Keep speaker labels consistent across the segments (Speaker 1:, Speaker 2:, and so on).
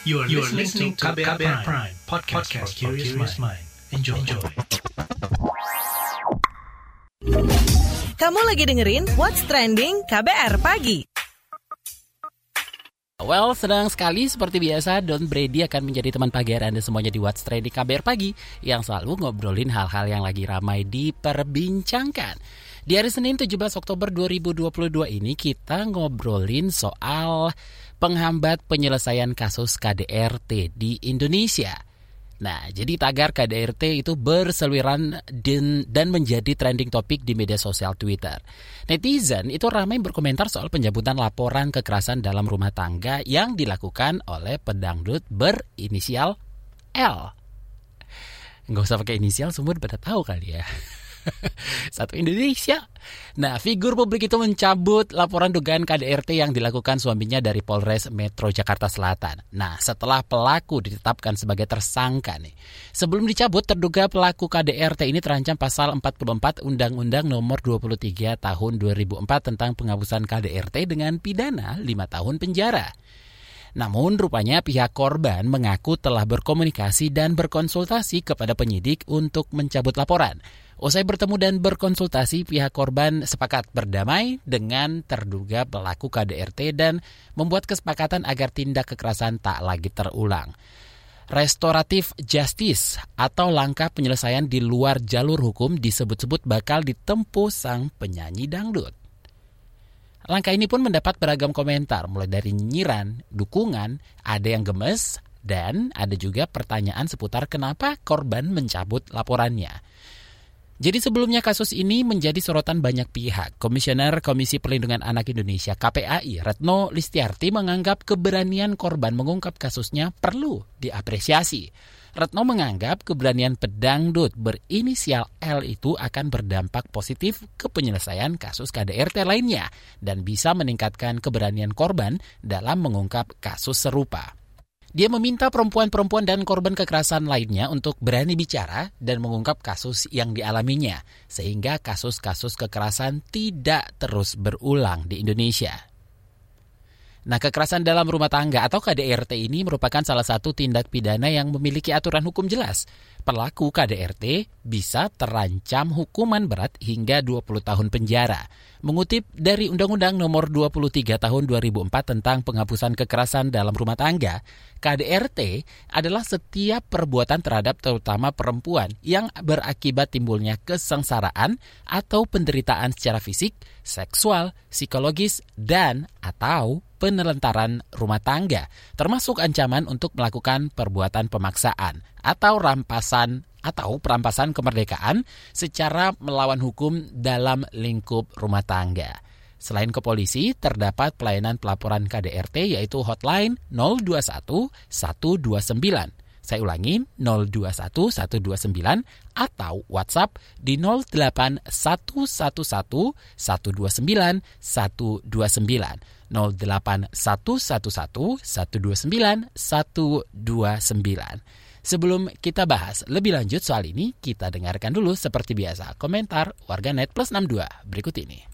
Speaker 1: You are, you are listening to KBR, KBR Prime, Prime podcast, podcast for curious mind. Enjoy. Enjoy.
Speaker 2: Kamu lagi dengerin What's Trending KBR Pagi.
Speaker 3: Well, senang sekali seperti biasa Don Brady akan menjadi teman pagi Anda semuanya di What's Trending KBR Pagi yang selalu ngobrolin hal-hal yang lagi ramai diperbincangkan. Di hari Senin 17 Oktober 2022 ini kita ngobrolin soal penghambat penyelesaian kasus KDRT di Indonesia. Nah, jadi tagar KDRT itu berseliweran dan, menjadi trending topik di media sosial Twitter. Netizen itu ramai berkomentar soal penjemputan laporan kekerasan dalam rumah tangga yang dilakukan oleh pedangdut berinisial L. Nggak usah pakai inisial, semua pada tahu kali ya. Satu Indonesia. Nah, figur publik itu mencabut laporan dugaan KDRT yang dilakukan suaminya dari Polres Metro Jakarta Selatan. Nah, setelah pelaku ditetapkan sebagai tersangka nih. Sebelum dicabut, terduga pelaku KDRT ini terancam pasal 44 Undang-Undang Nomor 23 Tahun 2004 tentang penghapusan KDRT dengan pidana 5 tahun penjara. Namun rupanya pihak korban mengaku telah berkomunikasi dan berkonsultasi kepada penyidik untuk mencabut laporan. Usai bertemu dan berkonsultasi, pihak korban sepakat berdamai dengan terduga pelaku KDRT dan membuat kesepakatan agar tindak kekerasan tak lagi terulang. Restoratif justice atau langkah penyelesaian di luar jalur hukum disebut-sebut bakal ditempuh sang penyanyi dangdut. Langkah ini pun mendapat beragam komentar, mulai dari nyinyiran, dukungan, ada yang gemes, dan ada juga pertanyaan seputar kenapa korban mencabut laporannya. Jadi sebelumnya kasus ini menjadi sorotan banyak pihak. Komisioner Komisi Perlindungan Anak Indonesia KPAI Retno Listiarti menganggap keberanian korban mengungkap kasusnya perlu diapresiasi. Retno menganggap keberanian pedangdut berinisial L itu akan berdampak positif ke penyelesaian kasus KDRT lainnya dan bisa meningkatkan keberanian korban dalam mengungkap kasus serupa. Dia meminta perempuan-perempuan dan korban kekerasan lainnya untuk berani bicara dan mengungkap kasus yang dialaminya, sehingga kasus-kasus kekerasan tidak terus berulang di Indonesia. Nah, kekerasan dalam rumah tangga atau KDRT ini merupakan salah satu tindak pidana yang memiliki aturan hukum jelas. Pelaku KDRT bisa terancam hukuman berat hingga 20 tahun penjara. Mengutip dari Undang-Undang Nomor 23 Tahun 2004 tentang penghapusan kekerasan dalam rumah tangga, KDRT adalah setiap perbuatan terhadap terutama perempuan yang berakibat timbulnya kesengsaraan atau penderitaan secara fisik, seksual, psikologis, dan atau penelentaran rumah tangga, termasuk ancaman untuk melakukan perbuatan pemaksaan atau rampasan atau perampasan kemerdekaan secara melawan hukum dalam lingkup rumah tangga. Selain ke polisi, terdapat pelayanan pelaporan KDRT yaitu hotline 021 129 saya ulangi 021 129 atau WhatsApp di 08111 129 129 08111 129 129. Sebelum kita bahas lebih lanjut soal ini, kita dengarkan dulu seperti biasa komentar warganet plus 62 berikut ini.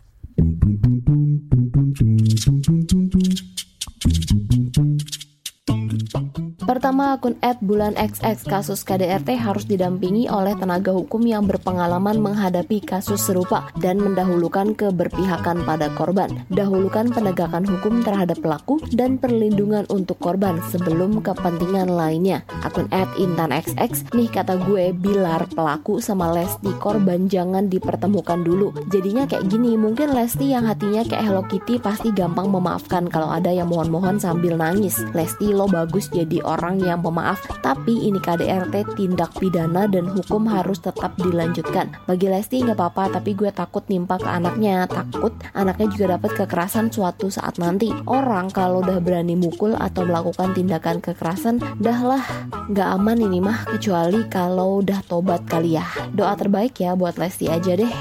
Speaker 4: Pertama, akun ad bulan XX kasus KDRT harus didampingi oleh tenaga hukum yang berpengalaman menghadapi kasus serupa dan mendahulukan keberpihakan pada korban. Dahulukan penegakan hukum terhadap pelaku dan perlindungan untuk korban sebelum kepentingan lainnya. Akun ad Intan XX, nih kata gue, Bilar pelaku sama Lesti korban jangan dipertemukan dulu. Jadinya kayak gini, mungkin Lesti yang hatinya kayak Hello Kitty pasti gampang memaafkan kalau ada yang mohon-mohon sambil nangis. Lesti lo bagus jadi orang orang yang pemaaf, tapi ini KDRT tindak pidana dan hukum harus tetap dilanjutkan. Bagi Lesti nggak apa-apa, tapi gue takut nimpa ke anaknya, takut anaknya juga dapat kekerasan suatu saat nanti. Orang kalau udah berani mukul atau melakukan tindakan kekerasan, dah lah nggak aman ini mah kecuali kalau udah tobat kali ya. Doa terbaik ya buat Lesti aja deh.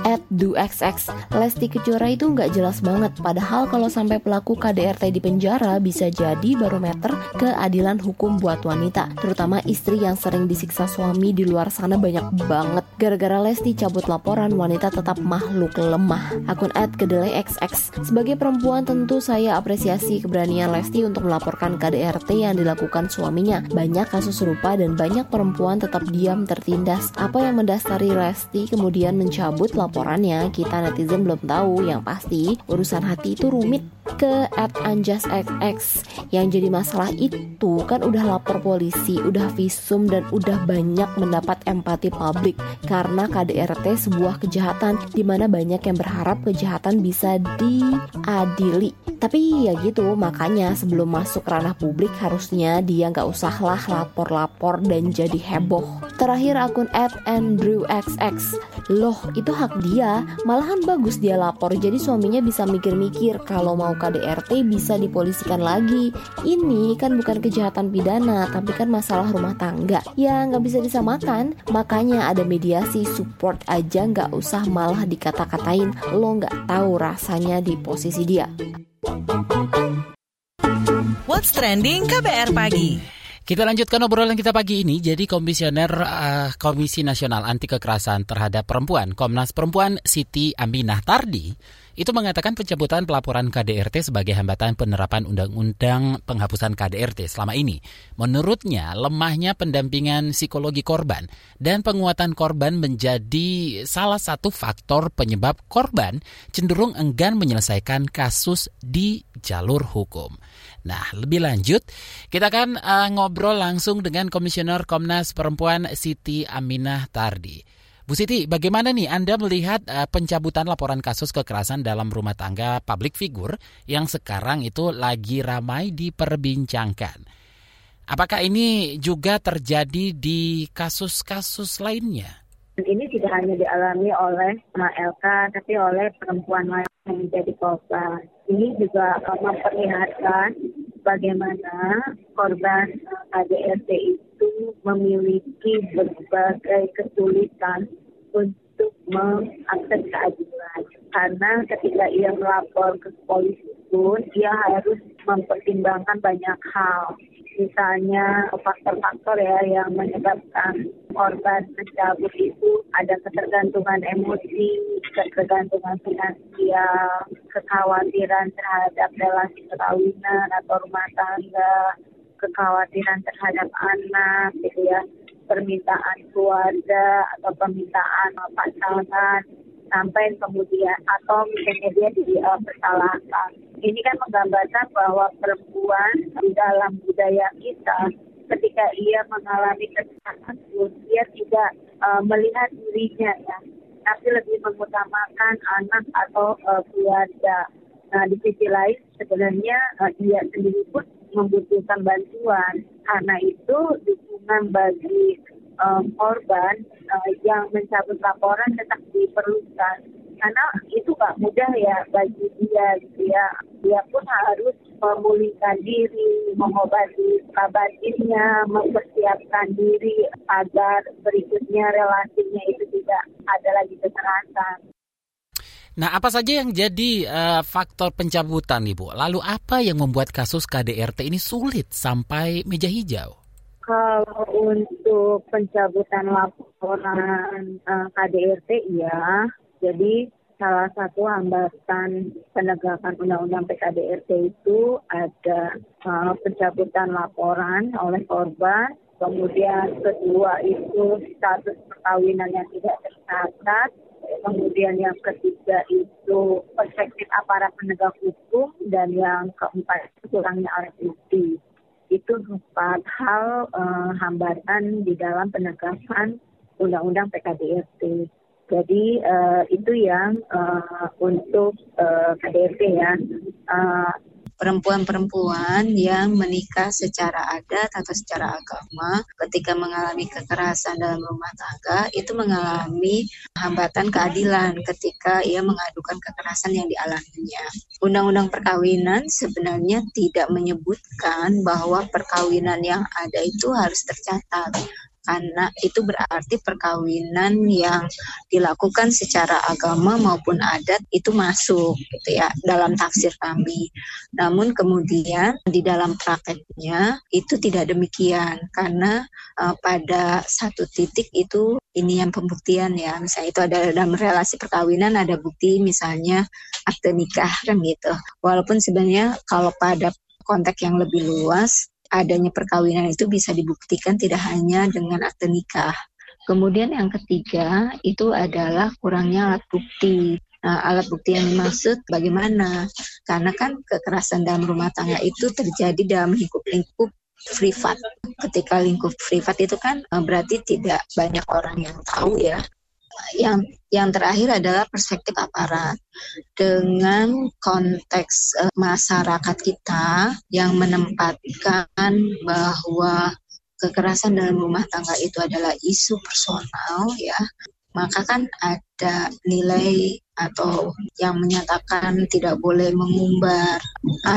Speaker 4: At DuXX, Lesti Kejora itu nggak jelas banget. Padahal kalau sampai pelaku KDRT di penjara bisa jadi barometer keadilan hukum buat wanita. Terutama istri yang sering disiksa suami di luar sana banyak banget. Gara-gara Lesti cabut laporan, wanita tetap makhluk lemah. Akun at kedelai XX. Sebagai perempuan tentu saya apresiasi keberanian Lesti untuk melaporkan KDRT yang dilakukan suaminya. Banyak kasus serupa dan banyak perempuan tetap diam tertindas. Apa yang mendasari Lesti kemudian mencabut laporan laporannya kita netizen belum tahu. Yang pasti urusan hati itu rumit ke at anjasxx yang jadi masalah itu kan udah lapor polisi udah visum dan udah banyak mendapat empati publik. Karena KDRT sebuah kejahatan di mana banyak yang berharap kejahatan bisa diadili. Tapi ya gitu makanya sebelum masuk ranah publik harusnya dia nggak usahlah lapor-lapor dan jadi heboh. Terakhir akun at andrewxx loh itu hak dia. Malahan bagus dia lapor jadi suaminya bisa mikir-mikir kalau mau KDRT bisa dipolisikan lagi. Ini kan bukan kejahatan pidana tapi kan masalah rumah tangga. Ya nggak bisa disamakan. Makanya ada mediasi support aja nggak usah malah dikata-katain. Lo nggak tahu rasanya di posisi dia.
Speaker 2: What's trending KBR pagi?
Speaker 3: Kita lanjutkan obrolan kita pagi ini. Jadi Komisioner uh, Komisi Nasional Anti Kekerasan Terhadap Perempuan, Komnas Perempuan Siti Aminah Tardi, itu mengatakan pencabutan pelaporan KDRT sebagai hambatan penerapan undang-undang penghapusan KDRT selama ini. Menurutnya, lemahnya pendampingan psikologi korban dan penguatan korban menjadi salah satu faktor penyebab korban cenderung enggan menyelesaikan kasus di jalur hukum. Nah, lebih lanjut, kita akan uh, ngobrol langsung dengan Komisioner Komnas Perempuan Siti Aminah Tardi. Bu Siti, bagaimana nih Anda melihat uh, pencabutan laporan kasus kekerasan dalam rumah tangga publik figur yang sekarang itu lagi ramai diperbincangkan? Apakah ini juga terjadi di kasus-kasus lainnya?
Speaker 5: Ini tidak hanya dialami oleh LK, tapi oleh perempuan lain yang menjadi korban ini juga memperlihatkan bagaimana korban ADRT itu memiliki berbagai kesulitan untuk mengakses keadilan. Karena ketika ia melapor ke polisi pun, ia harus mempertimbangkan banyak hal misalnya faktor-faktor ya yang menyebabkan korban mencabut itu ada ketergantungan emosi, ketergantungan finansial, kekhawatiran terhadap relasi perkawinan atau rumah tangga, kekhawatiran terhadap anak, gitu ya, permintaan keluarga atau permintaan pasangan sampai kemudian atau misalnya dia dipersalahkan. Uh, Ini kan menggambarkan bahwa perempuan di dalam budaya kita ketika ia mengalami kekerasan dia tidak uh, melihat dirinya ya, tapi lebih mengutamakan anak atau uh, keluarga. Nah, di sisi lain sebenarnya uh, dia sendiri pun membutuhkan bantuan. Karena itu dukungan bagi um, korban uh, yang mencabut laporan tetap diperlukan karena itu gak mudah ya bagi dia gitu ya dia pun harus memulihkan diri mengobati kabarnya mempersiapkan diri agar berikutnya relasinya itu tidak ada lagi kekerasan
Speaker 3: Nah, apa saja yang jadi uh, faktor pencabutan, Ibu? Lalu apa yang membuat kasus KDRT ini sulit sampai meja hijau?
Speaker 5: Kalau untuk pencabutan laporan uh, KDRT ya, jadi salah satu hambatan penegakan undang-undang PKDRT itu ada uh, pencabutan laporan oleh korban, kemudian kedua itu status perkawinan yang tidak tercatat, kemudian yang ketiga itu perspektif aparat penegak hukum, dan yang keempat kurangnya alat bukti itu empat hal uh, hambatan di dalam penegakan undang-undang PKDRT. Jadi uh, itu yang uh, untuk uh, KDRT ya. Uh,
Speaker 6: perempuan-perempuan yang menikah secara adat atau secara agama ketika mengalami kekerasan dalam rumah tangga itu mengalami hambatan keadilan ketika ia mengadukan kekerasan yang dialaminya. Undang-undang perkawinan sebenarnya tidak menyebutkan bahwa perkawinan yang ada itu harus tercatat karena itu berarti perkawinan yang dilakukan secara agama maupun adat itu masuk gitu ya dalam tafsir kami. Namun kemudian di dalam prakteknya itu tidak demikian karena uh, pada satu titik itu ini yang pembuktian ya misalnya itu ada dalam relasi perkawinan ada bukti misalnya akte nikah kan gitu walaupun sebenarnya kalau pada konteks yang lebih luas adanya perkawinan itu bisa dibuktikan tidak hanya dengan akte nikah. Kemudian yang ketiga itu adalah kurangnya alat bukti. Nah, alat bukti yang dimaksud bagaimana? Karena kan kekerasan dalam rumah tangga itu terjadi dalam lingkup-lingkup privat. Ketika lingkup privat itu kan eh, berarti tidak banyak orang yang tahu ya yang yang terakhir adalah perspektif aparat. Dengan konteks uh, masyarakat kita yang menempatkan bahwa kekerasan dalam rumah tangga itu adalah isu personal ya maka kan ada nilai atau yang menyatakan tidak boleh mengumbar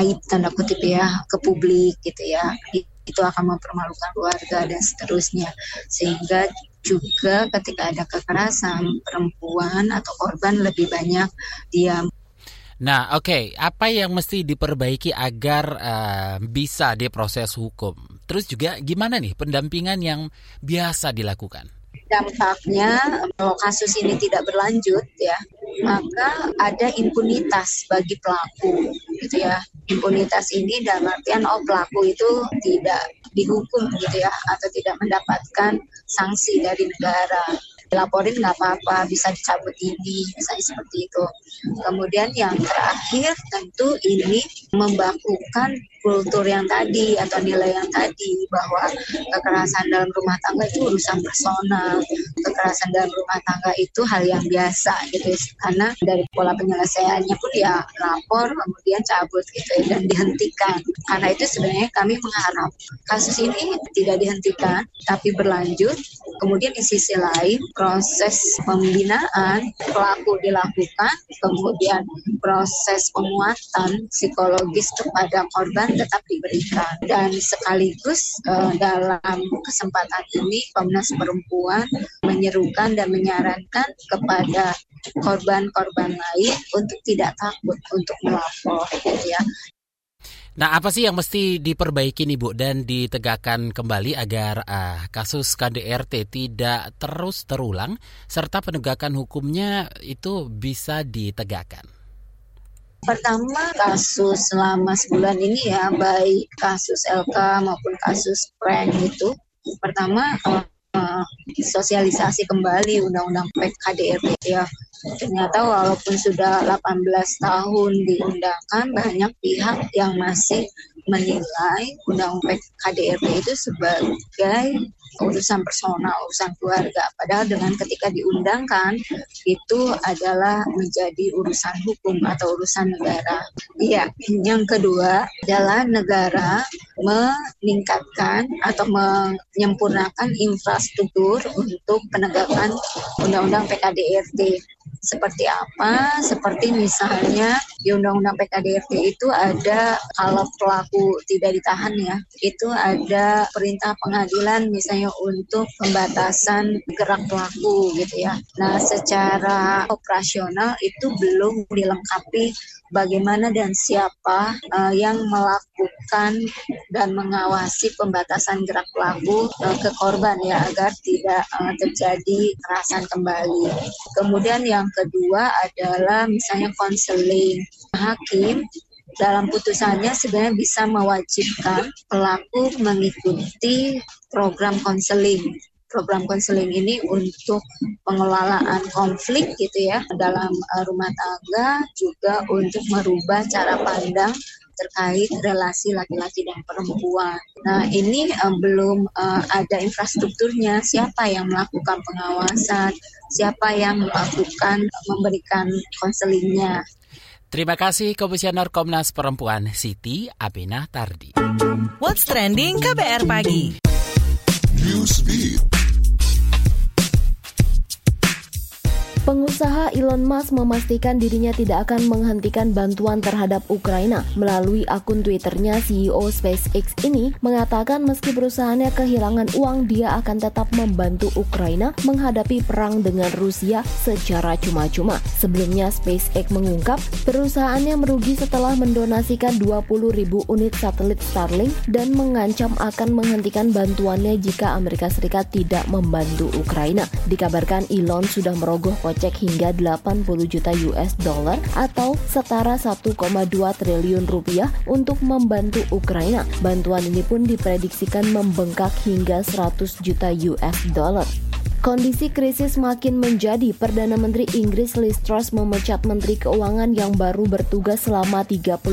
Speaker 6: aib tanda kutip ya ke publik gitu ya. Itu akan mempermalukan keluarga dan seterusnya. Sehingga juga ketika ada kekerasan perempuan atau korban lebih banyak diam.
Speaker 3: Nah, oke, okay. apa yang mesti diperbaiki agar uh, bisa diproses hukum? Terus juga gimana nih pendampingan yang biasa dilakukan?
Speaker 6: Dampaknya kalau kasus ini tidak berlanjut ya, maka ada impunitas bagi pelaku gitu ya. Impunitas ini dalam artian oh pelaku itu tidak dihukum gitu ya atau tidak mendapatkan sanksi dari negara. Dilaporin nggak apa-apa bisa dicabut ini misalnya seperti itu. Kemudian yang terakhir tentu ini membakukan kultur yang tadi atau nilai yang tadi bahwa kekerasan dalam rumah tangga itu urusan personal. Kekerasan dalam rumah tangga itu hal yang biasa gitu ya. karena dari pola penyelesaiannya pun ya lapor kemudian cabut gitu ya, dan dihentikan. Karena itu sebenarnya kami mengharap kasus ini tidak dihentikan tapi berlanjut. Kemudian di sisi lain proses pembinaan pelaku dilakukan kemudian proses penguatan psikologis kepada korban tetap diberikan dan sekaligus uh, dalam kesempatan ini Komnas Perempuan menyerukan dan menyarankan kepada korban-korban lain untuk tidak takut untuk melapor gitu ya
Speaker 3: Nah, apa sih yang mesti diperbaiki nih Bu dan ditegakkan kembali agar uh, kasus KDRT tidak terus terulang serta penegakan hukumnya itu bisa ditegakkan?
Speaker 6: Pertama kasus selama sebulan ini ya baik kasus LK maupun kasus prank itu. Pertama uh, sosialisasi kembali undang-undang PKDRT ya. Ternyata walaupun sudah 18 tahun diundangkan banyak pihak yang masih menilai undang-undang KDRT itu sebagai urusan personal, urusan keluarga. Padahal dengan ketika diundangkan itu adalah menjadi urusan hukum atau urusan negara. Iya, yang kedua adalah negara meningkatkan atau menyempurnakan infrastruktur untuk penegakan undang-undang PKDRT seperti apa? Seperti misalnya di Undang-Undang PKDRT itu ada kalau pelaku tidak ditahan ya, itu ada perintah pengadilan misalnya untuk pembatasan gerak pelaku gitu ya. Nah, secara operasional itu belum dilengkapi bagaimana dan siapa uh, yang melakukan dan mengawasi pembatasan gerak pelaku uh, ke korban ya agar tidak uh, terjadi kekerasan kembali. Kemudian yang kedua adalah misalnya konseling hakim dalam putusannya sebenarnya bisa mewajibkan pelaku mengikuti program konseling. Program konseling ini untuk pengelolaan konflik gitu ya dalam uh, rumah tangga juga untuk merubah cara pandang terkait relasi laki-laki dan perempuan. Nah, ini uh, belum uh, ada infrastrukturnya. Siapa yang melakukan pengawasan? Siapa yang melakukan memberikan konselingnya?
Speaker 3: Terima kasih Komisioner Komnas Perempuan Siti Abena Tardi.
Speaker 2: What's trending KBR pagi?
Speaker 4: Pengusaha Elon Musk memastikan dirinya tidak akan menghentikan bantuan terhadap Ukraina. Melalui akun Twitternya, CEO SpaceX ini mengatakan meski perusahaannya kehilangan uang, dia akan tetap membantu Ukraina menghadapi perang dengan Rusia secara cuma-cuma. Sebelumnya, SpaceX mengungkap perusahaannya merugi setelah mendonasikan 20 ribu unit satelit Starlink dan mengancam akan menghentikan bantuannya jika Amerika Serikat tidak membantu Ukraina. Dikabarkan Elon sudah merogoh hingga 80 juta US dollar atau setara 1,2 triliun rupiah untuk membantu Ukraina. Bantuan ini pun diprediksikan membengkak hingga 100 juta US dollar. Kondisi krisis makin menjadi. Perdana Menteri Inggris Liz Truss memecat Menteri Keuangan yang baru bertugas selama 38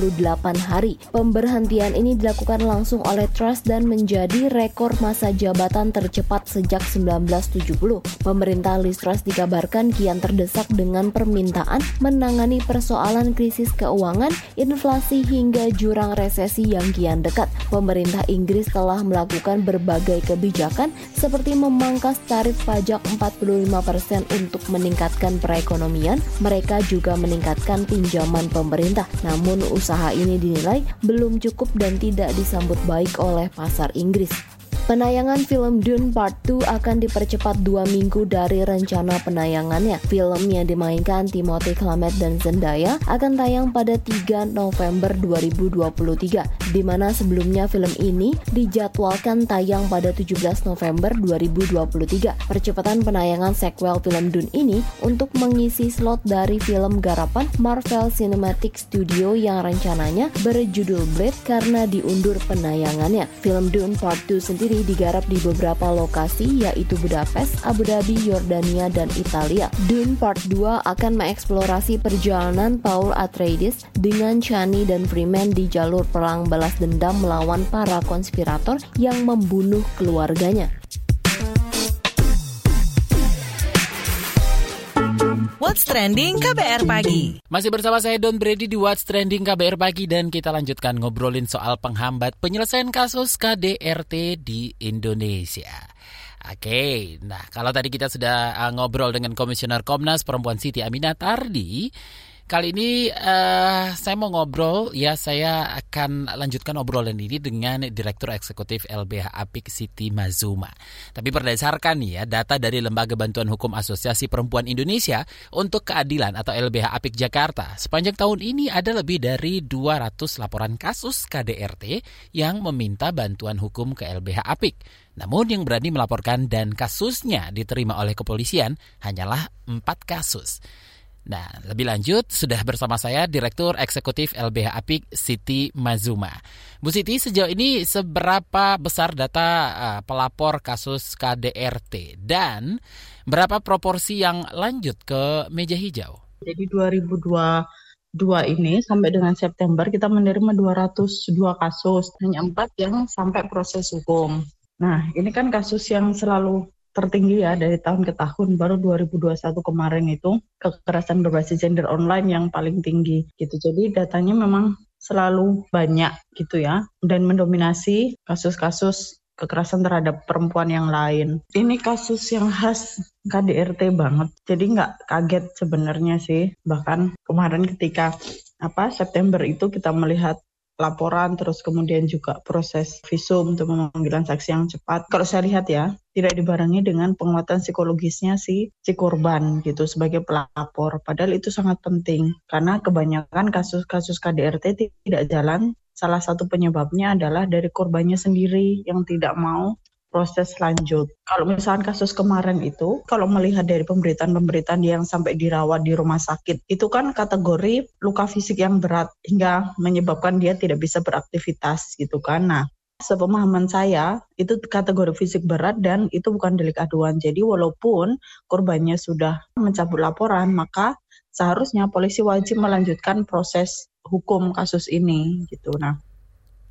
Speaker 4: hari. Pemberhentian ini dilakukan langsung oleh Truss dan menjadi rekor masa jabatan tercepat sejak 1970. Pemerintah Liz Truss dikabarkan kian terdesak dengan permintaan menangani persoalan krisis keuangan, inflasi hingga jurang resesi yang kian dekat. Pemerintah Inggris telah melakukan berbagai kebijakan seperti memangkas tarif pajak pajak 45% untuk meningkatkan perekonomian, mereka juga meningkatkan pinjaman pemerintah. Namun usaha ini dinilai belum cukup dan tidak disambut baik oleh pasar Inggris. Penayangan film Dune Part 2 akan dipercepat dua minggu dari rencana penayangannya. Film yang dimainkan Timothy Chalamet dan Zendaya akan tayang pada 3 November 2023, di mana sebelumnya film ini dijadwalkan tayang pada 17 November 2023. Percepatan penayangan sequel film Dune ini untuk mengisi slot dari film garapan Marvel Cinematic Studio yang rencananya berjudul Blade karena diundur penayangannya. Film Dune Part 2 sendiri digarap di beberapa lokasi yaitu Budapest, Abu Dhabi, Yordania, dan Italia. Dune Part 2 akan mengeksplorasi perjalanan Paul Atreides dengan Chani dan Freeman di jalur perang balas dendam melawan para konspirator yang membunuh keluarganya.
Speaker 2: What's Trending KBR Pagi.
Speaker 3: Masih bersama saya Don Brady di What's Trending KBR Pagi dan kita lanjutkan ngobrolin soal penghambat penyelesaian kasus KDRT di Indonesia. Oke, nah kalau tadi kita sudah uh, ngobrol dengan Komisioner Komnas Perempuan Siti Aminatardi, Kali ini uh, saya mau ngobrol ya saya akan lanjutkan obrolan ini dengan Direktur Eksekutif LBH Apik Siti Mazuma. Tapi berdasarkan ya data dari Lembaga Bantuan Hukum Asosiasi Perempuan Indonesia untuk Keadilan atau LBH Apik Jakarta, sepanjang tahun ini ada lebih dari 200 laporan kasus KDRT yang meminta bantuan hukum ke LBH Apik. Namun yang berani melaporkan dan kasusnya diterima oleh kepolisian hanyalah 4 kasus. Nah, lebih lanjut sudah bersama saya Direktur Eksekutif LBH Apik Siti Mazuma. Bu Siti, sejauh ini seberapa besar data uh, pelapor kasus KDRT dan berapa proporsi yang lanjut ke meja hijau?
Speaker 7: Jadi 2002 dua ini sampai dengan September kita menerima 202 kasus, hanya empat yang sampai proses hukum. Nah, ini kan kasus yang selalu tertinggi ya dari tahun ke tahun baru 2021 kemarin itu kekerasan berbasis gender online yang paling tinggi gitu. Jadi datanya memang selalu banyak gitu ya dan mendominasi kasus-kasus kekerasan terhadap perempuan yang lain. Ini kasus yang khas KDRT banget. Jadi nggak kaget sebenarnya sih. Bahkan kemarin ketika apa September itu kita melihat laporan terus kemudian juga proses visum untuk pemanggilan saksi yang cepat. Kalau saya lihat ya, tidak dibarengi dengan penguatan psikologisnya si si korban gitu sebagai pelapor. Padahal itu sangat penting karena kebanyakan kasus-kasus KDRT tidak jalan salah satu penyebabnya adalah dari korbannya sendiri yang tidak mau proses lanjut. Kalau misalnya kasus kemarin itu, kalau melihat dari pemberitaan-pemberitaan yang sampai dirawat di rumah sakit, itu kan kategori luka fisik yang berat hingga menyebabkan dia tidak bisa beraktivitas gitu kan. Nah, sepemahaman saya itu kategori fisik berat dan itu bukan delik aduan. Jadi walaupun korbannya sudah mencabut laporan, maka seharusnya polisi wajib melanjutkan proses hukum kasus ini gitu. Nah,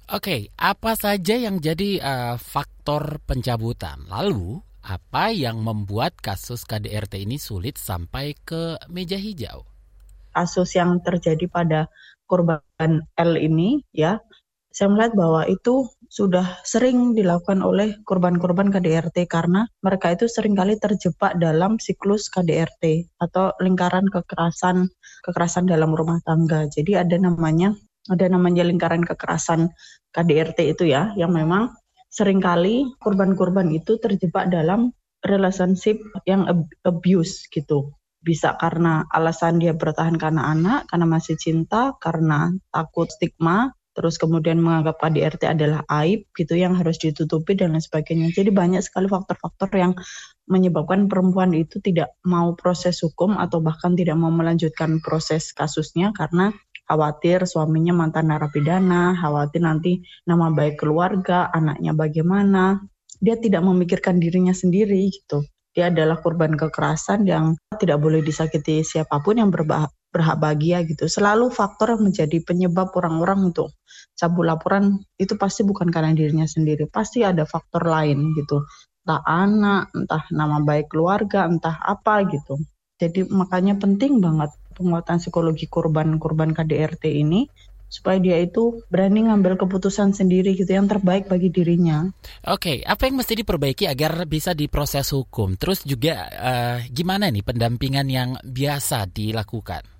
Speaker 3: Oke, apa saja yang jadi uh, faktor pencabutan? Lalu, apa yang membuat kasus KDRT ini sulit sampai ke meja hijau?
Speaker 7: Kasus yang terjadi pada korban L ini, ya, saya melihat bahwa itu sudah sering dilakukan oleh korban-korban KDRT karena mereka itu sering kali terjebak dalam siklus KDRT atau lingkaran kekerasan kekerasan dalam rumah tangga. Jadi ada namanya ada namanya lingkaran kekerasan KDRT itu ya yang memang sering kali korban-korban itu terjebak dalam relationship yang abuse gitu bisa karena alasan dia bertahan karena anak, karena masih cinta, karena takut stigma, terus kemudian menganggap KDRT adalah aib gitu yang harus ditutupi dan lain sebagainya. Jadi banyak sekali faktor-faktor yang menyebabkan perempuan itu tidak mau proses hukum atau bahkan tidak mau melanjutkan proses kasusnya karena khawatir suaminya mantan narapidana, khawatir nanti nama baik keluarga, anaknya bagaimana. Dia tidak memikirkan dirinya sendiri gitu dia adalah korban kekerasan yang tidak boleh disakiti siapa pun yang berhak bahagia gitu. Selalu faktor yang menjadi penyebab orang-orang untuk cabut laporan itu pasti bukan karena dirinya sendiri, pasti ada faktor lain gitu. Entah anak, entah nama baik keluarga, entah apa gitu. Jadi makanya penting banget penguatan psikologi korban-korban KDRT ini supaya dia itu berani ngambil keputusan sendiri gitu yang terbaik bagi dirinya.
Speaker 3: Oke, apa yang mesti diperbaiki agar bisa diproses hukum? Terus juga uh, gimana nih pendampingan yang biasa dilakukan?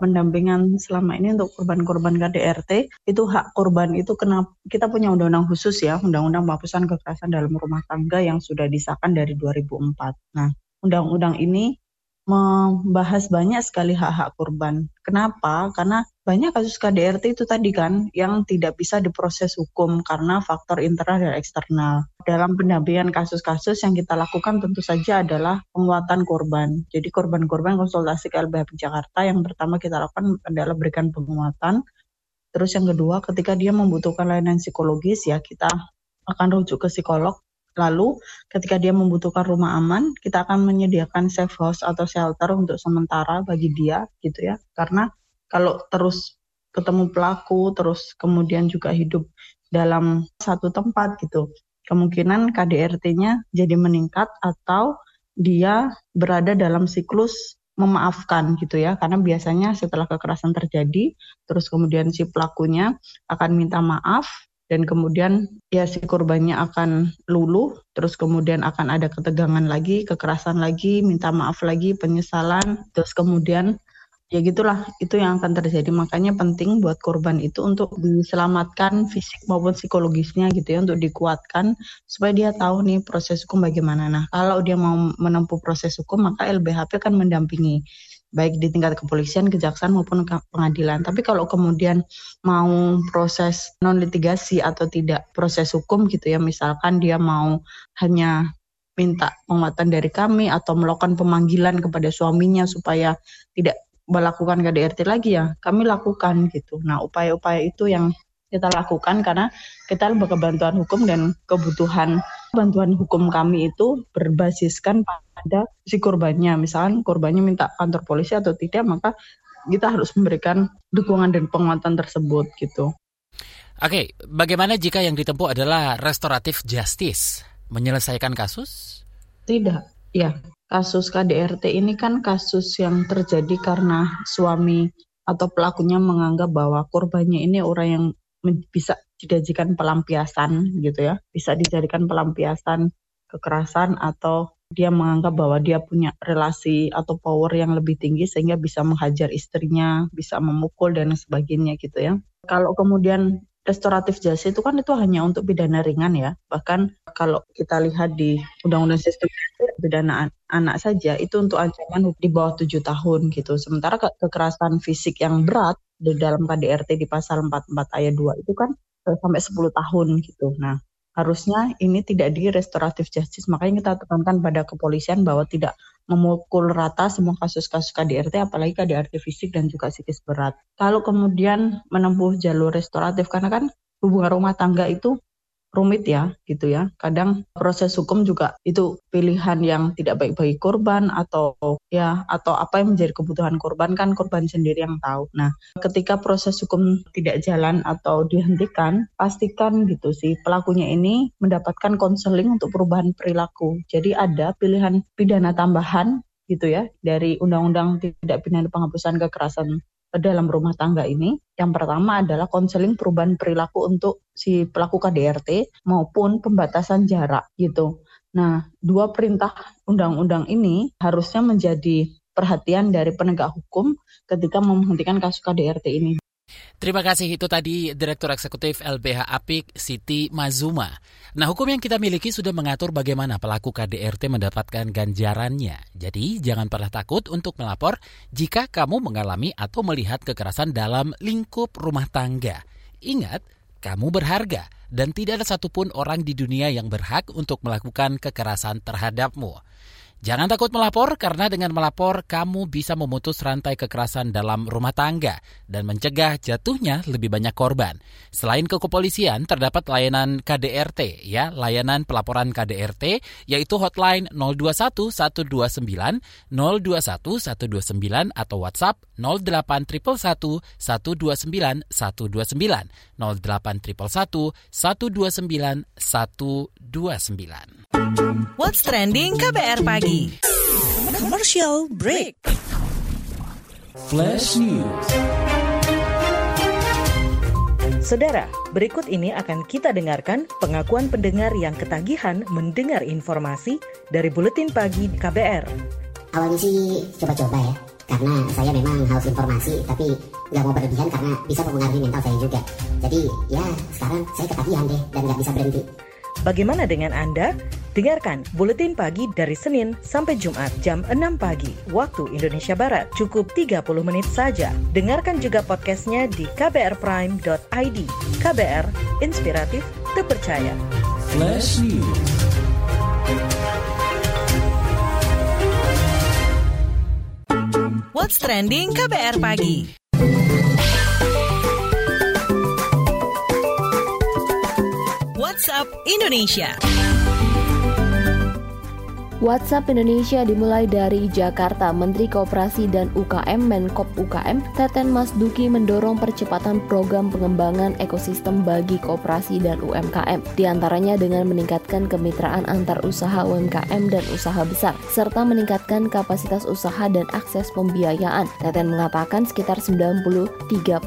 Speaker 7: pendampingan selama ini untuk korban-korban KDRT itu hak korban itu kenapa kita punya undang-undang khusus ya undang-undang penghapusan kekerasan dalam rumah tangga yang sudah disahkan dari 2004. Nah, undang-undang ini membahas banyak sekali hak-hak korban. Kenapa? Karena banyak kasus KDRT itu tadi kan yang tidak bisa diproses hukum karena faktor internal dan eksternal. Dalam pendampingan kasus-kasus yang kita lakukan tentu saja adalah penguatan korban. Jadi korban-korban konsultasi ke LBH Jakarta yang pertama kita lakukan adalah berikan penguatan. Terus yang kedua ketika dia membutuhkan layanan psikologis ya kita akan rujuk ke psikolog Lalu ketika dia membutuhkan rumah aman, kita akan menyediakan safe house atau shelter untuk sementara bagi dia gitu ya. Karena kalau terus ketemu pelaku, terus kemudian juga hidup dalam satu tempat gitu, kemungkinan KDRT-nya jadi meningkat atau dia berada dalam siklus memaafkan gitu ya karena biasanya setelah kekerasan terjadi terus kemudian si pelakunya akan minta maaf dan kemudian ya si korbannya akan luluh, terus kemudian akan ada ketegangan lagi, kekerasan lagi, minta maaf lagi, penyesalan, terus kemudian ya gitulah itu yang akan terjadi. Makanya penting buat korban itu untuk diselamatkan fisik maupun psikologisnya gitu ya untuk dikuatkan supaya dia tahu nih proses hukum bagaimana. Nah kalau dia mau menempuh proses hukum maka LBHP akan mendampingi baik di tingkat kepolisian, kejaksaan maupun pengadilan. Tapi kalau kemudian mau proses non litigasi atau tidak proses hukum gitu ya, misalkan dia mau hanya minta penguatan dari kami atau melakukan pemanggilan kepada suaminya supaya tidak melakukan KDRT lagi ya, kami lakukan gitu. Nah, upaya-upaya itu yang kita lakukan karena kita lembaga bantuan hukum dan kebutuhan bantuan hukum kami itu berbasiskan pada si korbannya. Misalkan korbannya minta kantor polisi atau tidak, maka kita harus memberikan dukungan dan penguatan tersebut gitu.
Speaker 3: Oke, bagaimana jika yang ditempuh adalah restoratif justice? Menyelesaikan kasus?
Speaker 7: Tidak, ya. Kasus KDRT ini kan kasus yang terjadi karena suami atau pelakunya menganggap bahwa korbannya ini orang yang bisa dijadikan pelampiasan gitu ya, bisa dijadikan pelampiasan kekerasan atau dia menganggap bahwa dia punya relasi atau power yang lebih tinggi sehingga bisa menghajar istrinya, bisa memukul dan sebagainya gitu ya. Kalau kemudian restoratif justice itu kan itu hanya untuk pidana ringan ya. Bahkan kalau kita lihat di Undang-Undang Sistem Pidana Anak saja itu untuk ancaman di bawah tujuh tahun gitu. Sementara kekerasan fisik yang berat di dalam KDRT di pasal 44 ayat 2 itu kan eh, sampai 10 tahun gitu. Nah, harusnya ini tidak di restoratif justice. Makanya kita tekankan pada kepolisian bahwa tidak memukul rata semua kasus-kasus KDRT, apalagi KDRT fisik dan juga psikis berat. Kalau kemudian menempuh jalur restoratif, karena kan hubungan rumah tangga itu rumit ya gitu ya. Kadang proses hukum juga itu pilihan yang tidak baik bagi korban atau ya atau apa yang menjadi kebutuhan korban kan korban sendiri yang tahu. Nah, ketika proses hukum tidak jalan atau dihentikan, pastikan gitu sih pelakunya ini mendapatkan konseling untuk perubahan perilaku. Jadi ada pilihan pidana tambahan gitu ya dari Undang-Undang Tidak Pidana Penghapusan Kekerasan dalam rumah tangga ini. Yang pertama adalah konseling perubahan perilaku untuk si pelaku KDRT maupun pembatasan jarak gitu. Nah, dua perintah undang-undang ini harusnya menjadi perhatian dari penegak hukum ketika menghentikan kasus KDRT ini.
Speaker 3: Terima kasih itu tadi Direktur Eksekutif LBH Apik Siti Mazuma. Nah hukum yang kita miliki sudah mengatur bagaimana pelaku KDRT mendapatkan ganjarannya. Jadi jangan pernah takut untuk melapor jika kamu mengalami atau melihat kekerasan dalam lingkup rumah tangga. Ingat, kamu berharga dan tidak ada satupun orang di dunia yang berhak untuk melakukan kekerasan terhadapmu. Jangan takut melapor karena dengan melapor kamu bisa memutus rantai kekerasan dalam rumah tangga dan mencegah jatuhnya lebih banyak korban. Selain ke kepolisian terdapat layanan KDRT ya, layanan pelaporan KDRT yaitu hotline 021 129 021 129 atau WhatsApp 08111 129 129 08111 129 129.
Speaker 2: What's trending KBR pagi? Commercial break.
Speaker 1: Flash News.
Speaker 2: Saudara, berikut ini akan kita dengarkan pengakuan pendengar yang ketagihan mendengar informasi dari Buletin Pagi KBR.
Speaker 8: Awalnya sih coba-coba ya, karena saya memang haus informasi, tapi nggak mau berlebihan karena bisa mempengaruhi mental saya juga. Jadi ya sekarang saya ketagihan deh dan nggak bisa berhenti.
Speaker 2: Bagaimana dengan Anda? Dengarkan Buletin Pagi dari Senin sampai Jumat jam 6 pagi waktu Indonesia Barat. Cukup 30 menit saja. Dengarkan juga podcastnya di kbrprime.id. KBR, inspiratif, terpercaya.
Speaker 1: Flash News.
Speaker 2: What's trending KBR pagi? WhatsApp Indonesia.
Speaker 4: WhatsApp Indonesia dimulai dari Jakarta. Menteri Kooperasi dan UKM Menkop UKM Teten Mas Duki mendorong percepatan program pengembangan ekosistem bagi kooperasi dan UMKM. Di antaranya dengan meningkatkan kemitraan antar usaha UMKM dan usaha besar, serta meningkatkan kapasitas usaha dan akses pembiayaan. Teten mengatakan sekitar 93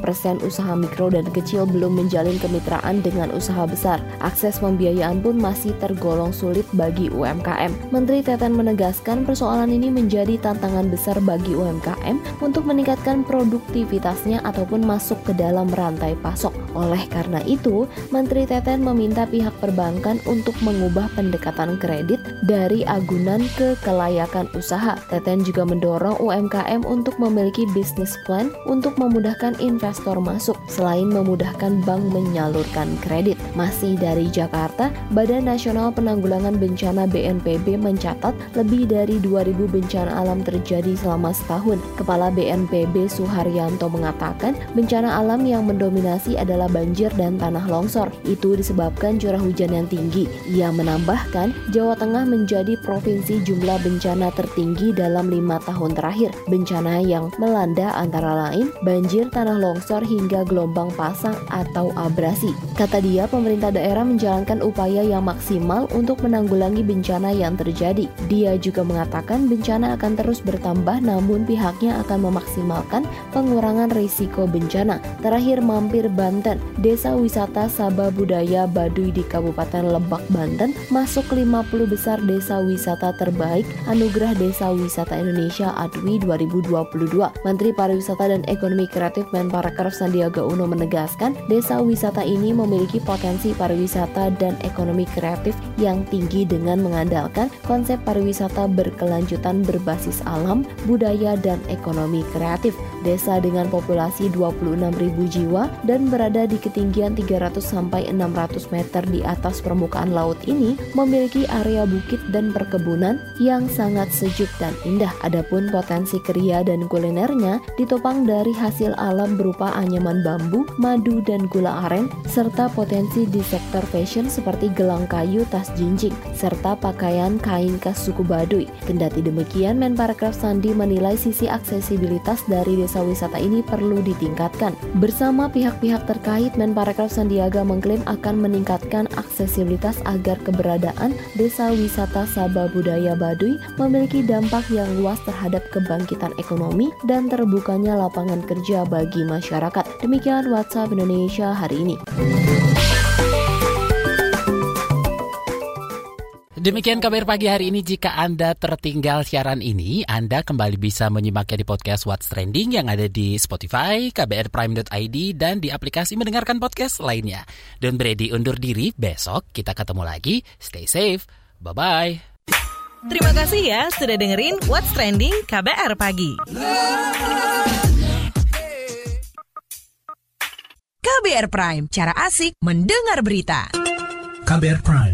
Speaker 4: persen usaha mikro dan kecil belum menjalin kemitraan dengan usaha besar. Akses pembiayaan pun masih tergolong sulit bagi UMKM. Menteri Teten menegaskan persoalan ini menjadi tantangan besar bagi UMKM untuk meningkatkan produktivitasnya ataupun masuk ke dalam rantai pasok. Oleh karena itu, Menteri Teten meminta pihak perbankan untuk mengubah pendekatan kredit dari agunan ke kelayakan usaha. Teten juga mendorong UMKM untuk memiliki bisnis plan untuk memudahkan investor masuk selain memudahkan bank menyalurkan kredit. Masih dari Jakarta, Badan Nasional Penanggulangan Bencana BNPB mencatat lebih dari 2000 bencana alam terjadi selama setahun. Kepala BNPB Suharyanto mengatakan bencana alam yang mendominasi adalah banjir dan tanah longsor. Itu disebabkan curah hujan yang tinggi. Ia menambahkan Jawa Tengah menjadi provinsi jumlah bencana tertinggi dalam lima tahun terakhir. Bencana yang melanda antara lain banjir, tanah longsor hingga gelombang pasang atau abrasi. Kata dia, daerah menjalankan upaya yang maksimal untuk menanggulangi bencana yang terjadi. Dia juga mengatakan bencana akan terus bertambah namun pihaknya akan memaksimalkan pengurangan risiko bencana. Terakhir mampir Banten, Desa Wisata Sabah Budaya Baduy di Kabupaten Lebak, Banten masuk 50 besar desa wisata terbaik Anugerah Desa Wisata Indonesia ADWI 2022. Menteri Pariwisata dan Ekonomi Kreatif Menparekraf Sandiaga Uno menegaskan desa wisata ini memiliki potensi pariwisata dan ekonomi kreatif yang tinggi dengan mengandalkan konsep pariwisata berkelanjutan berbasis alam, budaya, dan ekonomi kreatif. Desa dengan populasi 26.000 jiwa dan berada di ketinggian 300 sampai 600 meter di atas permukaan laut ini memiliki area bukit dan perkebunan yang sangat sejuk dan indah. Adapun potensi kria dan kulinernya ditopang dari hasil alam berupa anyaman bambu, madu, dan gula aren, serta potensi di sektor fashion seperti gelang kayu, tas jinjing, serta pakaian kain khas suku Baduy. Kendati demikian, Menparekraf Sandi menilai sisi aksesibilitas dari desa desa wisata ini perlu ditingkatkan. Bersama pihak-pihak terkait, Menparekraf Sandiaga mengklaim akan meningkatkan aksesibilitas agar keberadaan desa wisata Sabah Budaya Baduy memiliki dampak yang luas terhadap kebangkitan ekonomi dan terbukanya lapangan kerja bagi masyarakat. Demikian WhatsApp Indonesia hari ini.
Speaker 3: Demikian kabar pagi hari ini. Jika Anda tertinggal siaran ini, Anda kembali bisa menyimaknya di podcast What's Trending yang ada di Spotify, kbrprime.id, dan di aplikasi mendengarkan podcast lainnya. Don't ready undur diri, besok kita ketemu lagi. Stay safe. Bye-bye.
Speaker 9: Terima kasih ya sudah dengerin What's Trending KBR Pagi. KBR Prime, cara asik mendengar berita.
Speaker 1: KBR Prime,